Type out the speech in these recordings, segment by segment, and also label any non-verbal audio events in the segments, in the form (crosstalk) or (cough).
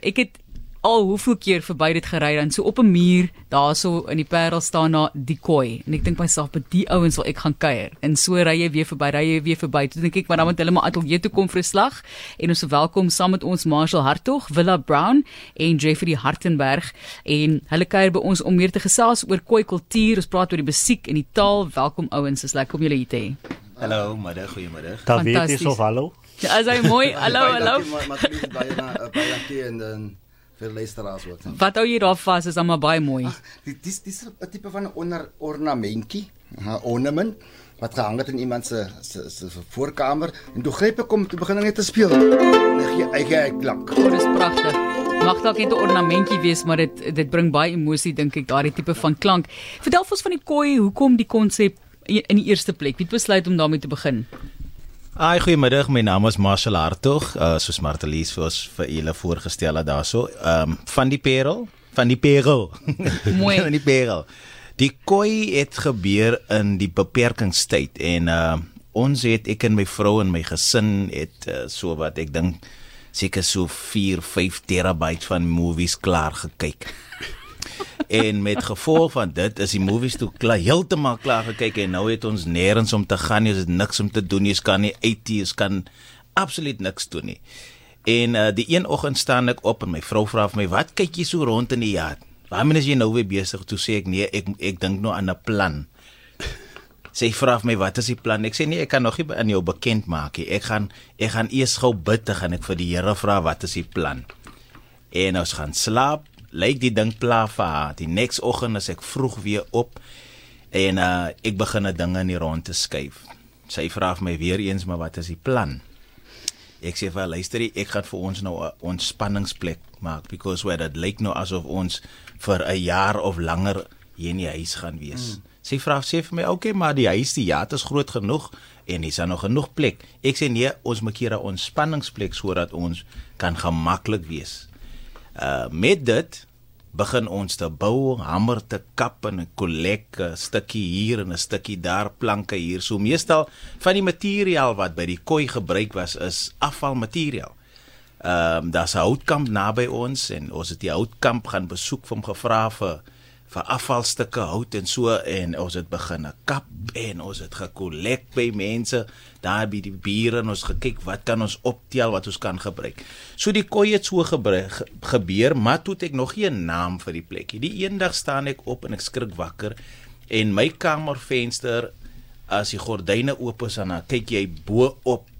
Ek het al hoeveel keer verby dit gery dan so op 'n muur daarso in die Parel staan na die koi en ek dink myself by die ouens wil ek gaan kuier. En so ry jy weer verby ry jy weer verby. Toe dink ek maar dan moet hulle maar ateljee toe kom vir 'n slag. En ons welkom saam met ons Marshall Hartog, Willa Brown en Jeffrey Hartenberg. En hulle kuier by ons om meer te gesels oor koi kultuur. Ons praat oor die musiek en die taal. Welkom ouens. Is lekker om julle hier te hê. Hallo, middag, goeiemiddag. Dan weet jy Fantasties. so hallo. Ja, as hy mooi hallo hallo baie na baie dankie en dan vir luisteraars ook. wat hou jy daar vas is almal baie mooi Dit dis dis 'n tipe van 'n onder ornamentjie, 'n ornament wat gehang het in iemand se se se voorkamer en toe gryp ek om te begin net te speel. Net gee eie klank. Oh, dis pragtig. Mag dalk net 'n ornamentjie wees, maar dit dit bring baie emosie dink ek daardie tipe van klank. Vertel ons van die koi, hoekom die konsep in die eerste plek? Wie het besluit om daarmee te begin? Ai, goeiemiddag. My naam is Marshall Hartog. Uh soos Martelies vir ons vir julle voorgestel het daarso. Ehm um, van die Parel, van die Parel. (laughs) Mooi. van die Parel. Die koi het gebeur in die beperkingstyd en uh ons het ek en my vrou en my gesin het uh, so wat ek dink seker so 4, 5 terabyte van movies klaar gekyk. En met gevolg van dit is die movies toe klaar heeltemal klaar gekyk en nou het ons nêrens om te gaan nie, ons het niks om te doen nie, ons kan nie uit nie, ons kan absoluut niks doen nie. En uh, die een oggend staan ek op en my vrou vra vir my, "Wat kyk jy so rond in die yard? Waarmee is jy nou weer besig?" Toe sê ek, "Nee, ek ek dink nou aan 'n plan." Sy vra vir my, "Wat is die plan?" Ek sê, "Nee, ek kan nog nie aan jou bekend maak nie. Ek gaan ek gaan eers gou bid gaan ek vir die Here vra wat is die plan." En ons gaan slaap. Lyk die ding pla vir haar. Die next oggend as ek vroeg weer op en uh ek begin 'n ding in die rond te skuif. Sy vra vir my weer eens, "Maar wat is die plan?" Ek sê vir haar, luister, ek gaan vir ons nou 'n ontspanningsplek maak because where dit lyk nou asof ons vir 'n jaar of langer hier in die huis gaan wees. Mm. Sy vra sê vir my, "Oké, okay, maar die huis die jaat is groot genoeg en hier's nog genoeg plek." Ek sê nee, ons maak hier 'n ontspanningsplek sodat ons kan gemaklik wees. Uh met dit begin ons te bou, hamer te kap en 'n kollek 'n stukkie hier en 'n stukkie daar, planke hier. So meestal van die materiaal wat by die koi gebruik was is afvalmateriaal. Ehm um, daar's 'n houtkamp naby ons en ons het die houtkamp gaan besoek vir hom gevra vir vir afvalstukke hout en so en ons het begin 'n kap en ons het gekollek by mense daar by die bure en ons gekyk wat kan ons optel wat ons kan gebruik. So die koi het so gebruik, ge, gebeur, maar toe het ek nog nie 'n naam vir die plekkie. Die eendag staan ek op en ek skrik wakker en my kamervenster as die gordyne oop is en dan kyk jy bo op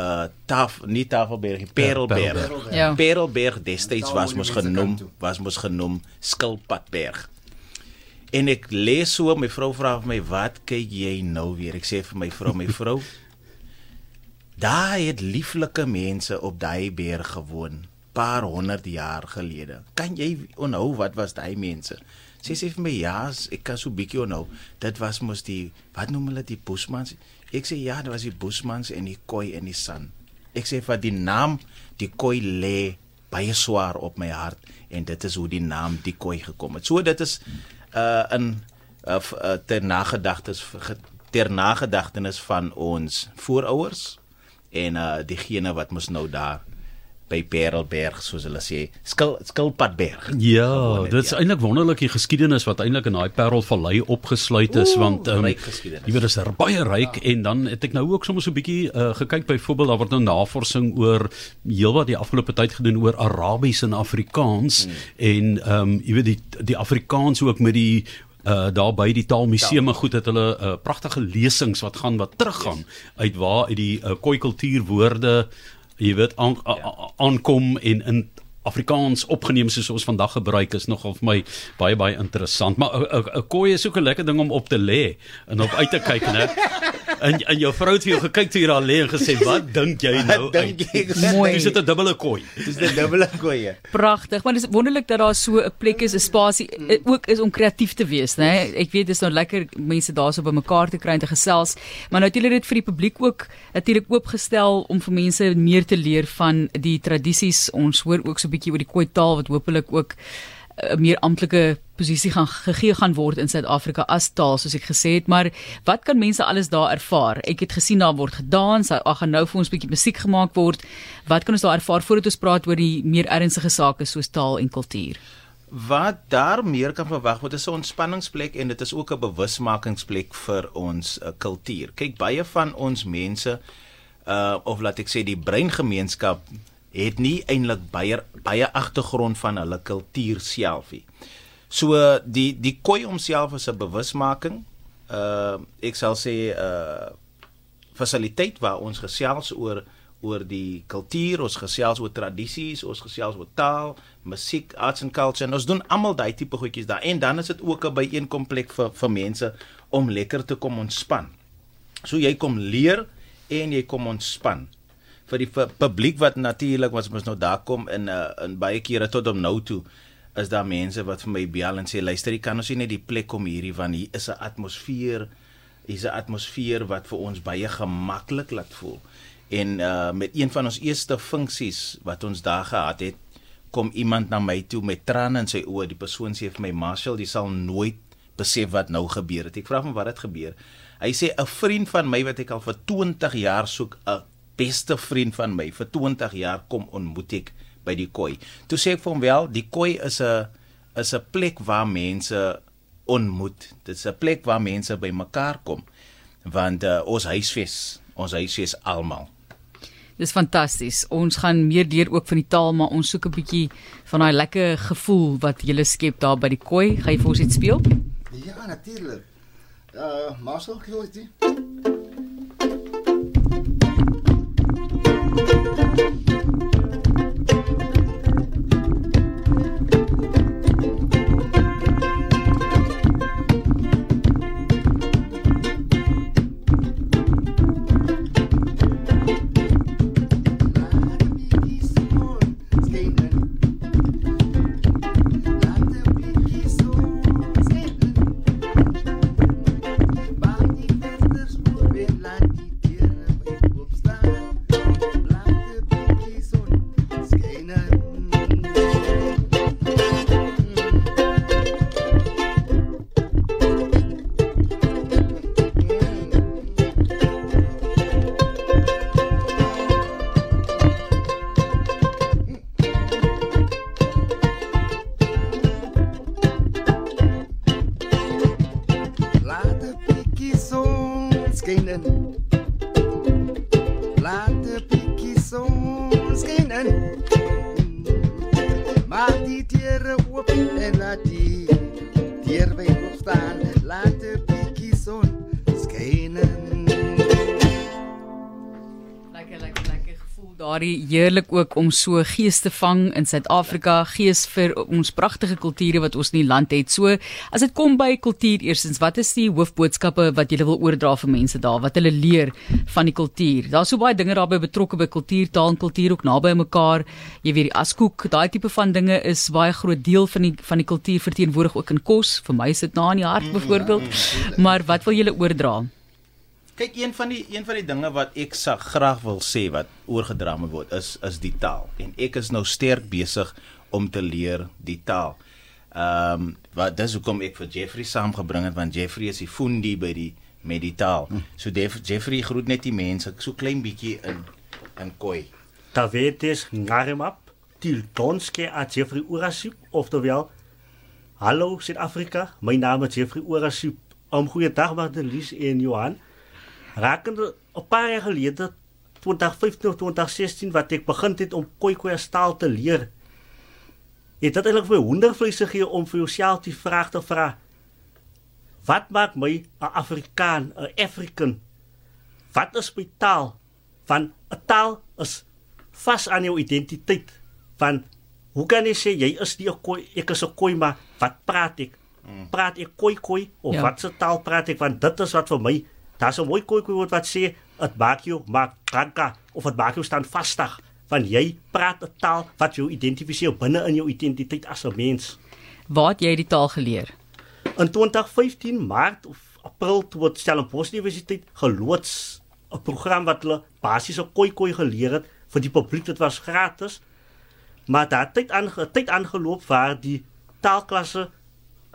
uh taf nie Tafelberg. Parelberg. Ja. Parelberg destyds Daar was mos genoem was mos genoem Skilpadberg. En ek lees so my vrou vra vir my wat kyk jy nou weer? Ek sê vir my vrou, my vrou (laughs) Daar het lieflike mense op daai berg gewoon paar honderd jaar gelede. Kan jy onthou wat was daai mense? Sy sê vir my ja, ek kan so bietjie onthou. Dit was mos die wat noem hulle die Bushmans? Ek sê ja, dit was die Bushmans en die Khoi en die San. Ek sê vir die naam die Khoi lê baie swaar op my hart en dit is hoe die naam die Khoi gekom het. So dit is uh in uh, uh ter nagedagtes ge- ter nagedagtenis van ons voorouers en uh diegene wat mos nou daar by Parelberg soos hulle sê skil skilpadberg Ja, het, dit is ja. eintlik wonderlik die geskiedenis wat eintlik in daai Parelvallei opgesluit is Oeh, want um. Jy weet dit is er baie ryk ja. en dan het ek nou ook soms so 'n bietjie uh, gekyk byvoorbeeld daar word nou navorsing oor heelwat die afgelope tyd gedoen oor Arabies en Afrikaans hmm. en ehm um, jy weet die die Afrikaans ook met die uh daar by die Taalmuseum en goed het hulle uh, pragtige lesings wat gaan wat teruggaan yes. uit waar uit die uh, koi kultuur woorde jy weet aan, a- a- aankom en in Afrikaans opgeneem soos ons vandag gebruik is nogal vir my baie baie interessant. Maar 'n- 'n 'n kooi is ook 'n lekker ding om op te lê en op uit te kyk né (laughs) en en jou vrou het vir jou gekyk toe jy daar lê en gesê wat dink jy nou dink uit jy? Mooi. dis dit 'n dubbele kooi dis die dubbele koeie Pragtig, maar dit is wonderlik dat daar so 'n plek is, 'n spasie eh, ook is om kreatief te wees, né? Ek weet dis nou lekker mense daarso by mekaar te kry en te gesels, maar nou het julle dit vir die publiek ook natuurlik oopgestel om vir mense meer te leer van die tradisies. Ons hoor ook so 'n bietjie oor die Khoi taal wat hopelik ook 'n meer amptelike posisie gaan gegee gaan word in Suid-Afrika as taal soos ek gesê het, maar wat kan mense alles daar ervaar? Ek het gesien daar word gedans, daar gaan nou vir ons 'n bietjie musiek gemaak word. Wat kan ons daar ervaar voordat ons praat oor die meer ernstige sake soos taal en kultuur? Wat daar meer kan verwag word is 'n ontspanningsplek en dit is ook 'n bewusmakingsplek vir ons uh, kultuur. Kyk, baie van ons mense uh of laat ek sê die breingemeenskap het nie eintlik baie baie agtergrond van hulle kultuur self nie. So die die koi homself is 'n bewusmaking. Uh ek sal sê uh, fasiliteit waar ons gesels oor oor die kultuur, ons gesels oor tradisies, ons gesels oor taal, musiek, arts and culture. En ons doen almal daai tipe goedjies daar. En dan is dit ook 'n byeenkomplek vir vir mense om lekker te kom ontspan. So jy kom leer en jy kom ontspan vir die publiek wat natuurlik was mos nou daar kom in uh, in baie kere tot om nou toe is daar mense wat vir my bel en sê luister jy kan ons nie net die plek kom hierdie van hier is 'n atmosfeer hier's 'n atmosfeer wat vir ons baie gemaklik laat voel. En uh, met een van ons eerste funksies wat ons daar gehad het kom iemand na my toe met trane in sy oë. Die persoon sê vir my Marshall jy sal nooit besef wat nou gebeur het. Ek vra hom wat het gebeur. Hy sê 'n vriend van my wat ek al vir 20 jaar soek 'n beste vriend van my vir 20 jaar kom ontmoet ek by die koi. Toe sê ek vir hom wel, die koi is 'n is 'n plek waar mense ontmoet. Dit is 'n plek waar mense bymekaar kom. Want uh, ons huisves, ons huisves almal. Dis fantasties. Ons gaan meer leer ook van die taal, maar ons soek 'n bietjie van daai lekker gevoel wat jy skep daar by die koi. Gaan jy vir ons iets speel? Ja, natuurlik. Uh, Marcel, gee ons dit. and daardie heerlik ook om so gees te vang in Suid-Afrika, gees vir ons pragtige kulture wat ons in die land het. So, as dit kom by kultuur eersins, wat is die hoofboodskappe wat jy wil oordra vir mense daar wat hulle leer van die kultuur? Daar's so baie dinge daarbey betrokke by kultuur, taal en kultuur ook naby mekaar. Jy weet die askoek, daai tipe van dinge is baie groot deel van die van die kultuur verteenwoordig ook in kos. Vir my is dit na in die hart (laughs) byvoorbeeld. Maar wat wil julle oordra? Kyk, een van die een van die dinge wat ek sa graag wil sê wat oorgedra moet word is is die taal. En ek is nou sterk besig om te leer die taal. Ehm um, wat dis hoekom ek vir Jeffrey saamgebring het want Jeffrey is die fundi by die met die taal. So Def, Jeffrey groet net die mense so klein bietjie in in koi. Tavetes ngarimap til donske a Jeffrey Urasup oftewel Hallo Suid-Afrika. My naam is Jeffrey Urasup. Om goeiedag Martelies en Johan rakende 'n paar jaar gelede 2015 of 2016 wat ek begin het om Khoikhoi taal te leer. Het dit eintlik vir honderdvleis gegee om vir jouself die vraag te vra: Wat maak my 'n Afrikaan, 'n African? Wat is my taal? Van 'n taal is vas aan jou identiteit. Van hoe kan jy sê jy is nie 'n Khoi, ek is 'n Khoi, maar wat praat ek? Mm. Praat ek Khoikhoi of ja. wat se taal praat ek? Want dit is wat vir my Daar's 'n mooi kooi woord wat sê dit maak jou maak ranka of dit maak jou staan vastig van jy praat 'n taal wat jou identifiseer binne in jou identiteit as 'n mens. Waar het jy die taal geleer? In 2015 Maart of April toe het Stellenbosch Universiteit geloods 'n program wat hulle basiese kooi kooi geleer het vir die publiek dit was gratis. Maar daar het tyd aange tyd aangeloop waar die taalklasse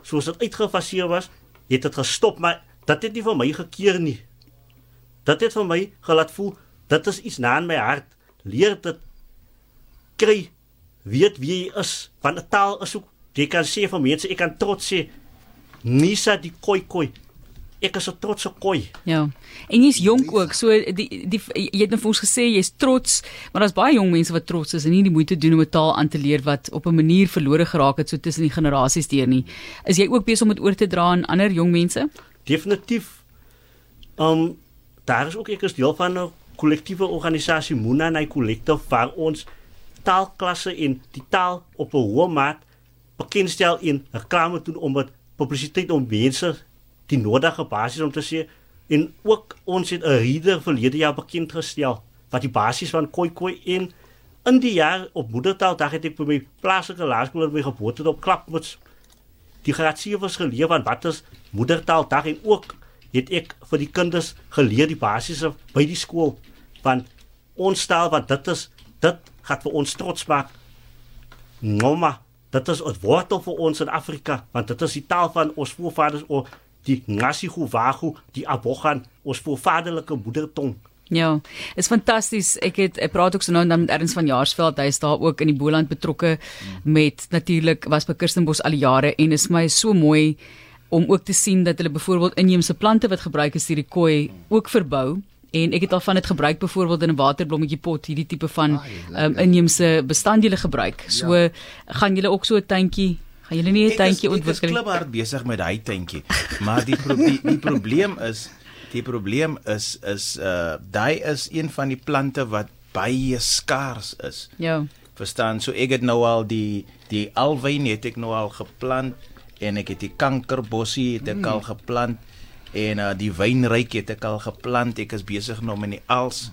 soos dit uitgefaseer was, het dit gestop, maar dit het nie vir my gekeer nie. Dit het vir my gelaat voel dit is iets na in my hart. Leer dit kry weet wie jy is. Van 'n taal is ook jy kan sê vir mense, ek kan trots sê Nisa die koi koi. Ek is 'n trotse koi. Ja. En jy's jonk ook. So die die jy het nou vir ons gesê jy's trots, maar daar's baie jong mense wat trots is en nie die moeite doen om 'n taal aan te leer wat op 'n manier verlore geraak het so tussen die generasies deur nie. Is jy ook besig om dit oor te dra aan ander jong mense? Definitief. Um daar is ook ek is deel van 'n kollektiewe organisasie Muna Nai Collective waar ons taalklasse en die taal op 'n hoë maat bekendstel en reklame doen om dit publisiteit om mense die nodige basis om te sê en ook ons het 'n reader verlede jaar bekend gestel wat die basis van koi koi en in die jaar op moedertaal dag het ek vir my plaaslike laerskool in my geboorte op klapmuts die graad 7 geleer van wat is moedertaal dag en ook het ek vir die kinders geleer die basisse by die skool van ons taal wat dit is dit gaan vir ons trots maak nomma dit is 'n wortel vir ons in Afrika want dit is die taal van ons voorvaders of die Ngasihuwahu die Abogan ons voorvaderlike moedertong Ja, is fantasties. Ek het ek praat ook so nou en dan met Erns van Jaarsveld. Hy is daar ook in die Boland betrokke met natuurlik was by Kirstenbos al die jare en is my so mooi om ook te sien dat hulle byvoorbeeld inheemse plante wat gebruik is hierdie kooi ook verbou en ek het al van dit gebruik byvoorbeeld in 'n waterblommetjie pot hierdie tipe van um, inheemse bestanddele gebruik. So ja. gaan julle ook so 'n tuintjie gaan julle nie 'n tuintjie ontwikkel nie. Ek is klipper besig met daai tuintjie. Maar die pro die, die probleem is die probleem is is uh daai is een van die plante wat baie skaars is. Ja. Verstaan? So ek het nou al die die alwyn het ek nou al geplant en ek het die kankerbossie het ek mm. al geplant en uh, die wynryk het ek al geplant. Ek is besig nou met die als.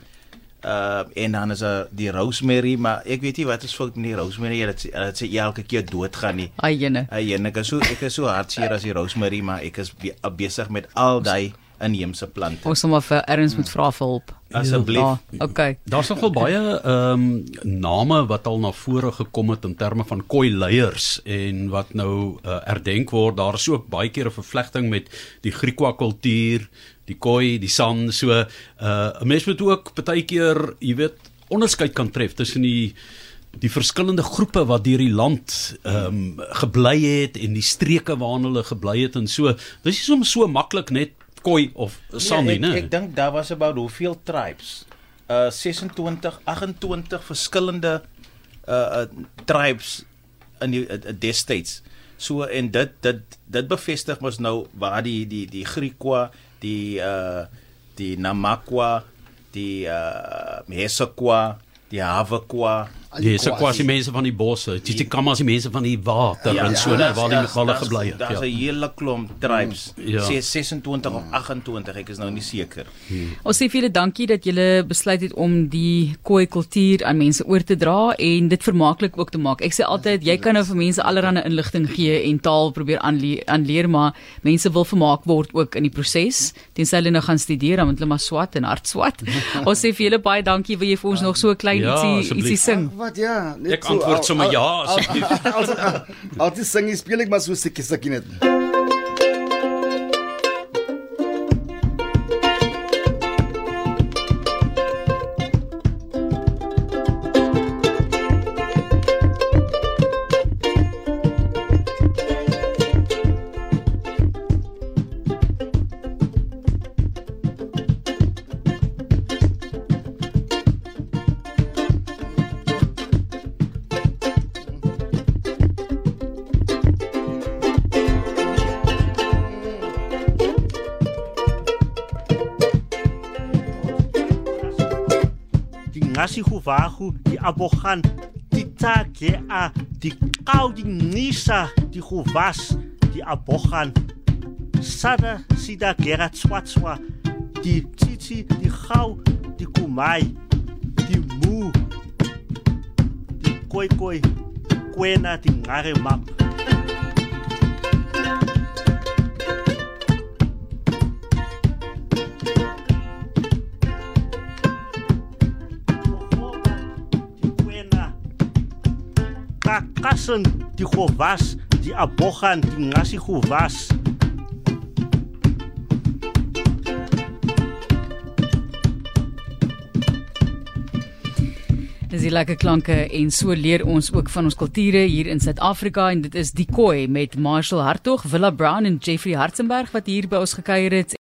Uh en dan is daar die rosemary, maar ek weet nie wat is fout met die rosemary. Dit dit sê elke keer doodgaan nie. Ai jene. Ai jene, ek is so ek is so hartseer as die rosemary, maar ek is be, besig met al daai inheemse plante. Ons moet vir erns moet vra vir hulp. Asseblief. Ja, okay. Daar's nogal baie ehm um, name wat al na vore gekom het in terme van koi leiers en wat nou uh, erdenk word. Daar is ook baie keer 'n vervlegting met die Griekwa kultuur, die koi, die san, so 'n uh, mens moet ook baie keer, jy weet, onderskeid kan tref tussen die die verskillende groepe wat deur die land ehm um, gebly het en die streke waarna hulle gebly het en so. Dis nie soms so maklik net Khoi of Sami, nee, ek, ek dink daar was about hoeveel tribes? Uh 26, 28 verskillende uh, uh tribes in die uh, uh, states. So en dit dit dit bevestig mos nou waar die die die Griekwa, die uh die Namakwa, die uh Mesokwa, die Havakwa, Die is quasi mense van die bosse. Dis die kamas die mense van die water ja, en so net waar die hulle gebly het. Daar's 'n ja. hele klomp tribes. Ja. Sê 26 of 28, ek is nou nie seker. Hmm. Ons sê vir julle dankie dat julle besluit het om die Khoi kultuur aan mense oor te dra en dit vermaaklik ook te maak. Ek sê altyd jy kan nou vir mense allerlei inligting gee en taal probeer aanleer, aanleer maar mense wil vermaak word ook in die proses. Tensy hulle nou gaan studeer dan moet hulle maar swat en hard swat. (laughs) ons sê vir julle baie dankie wil jy vir ons nog so 'n klein ja, ietsie ietsie sing. Wat ja, net ek so, antwoord sommer ja asseblief. Altyd sing jy speel ek maar so sukkie sukkie net. Ngasihuwahu, die Abogan, die Tagea, die Kau, die Nisa, die Huwas, die Abogan, Sada, Sida, Gera, Tswatswa, die Titi, die Gau, die Kumai, die Mu, die Koi Koi, Kwena, die Ngaremap. Kakasen die gowas die abogan, die nasi was. Dis lekker klanke en so leer ons ook van ons kulture hier in Suid-Afrika en dit is die Koi met Marshall Hartog, Willa Brown en Jeffrey Hartzenberg wat hier by ons gekuier het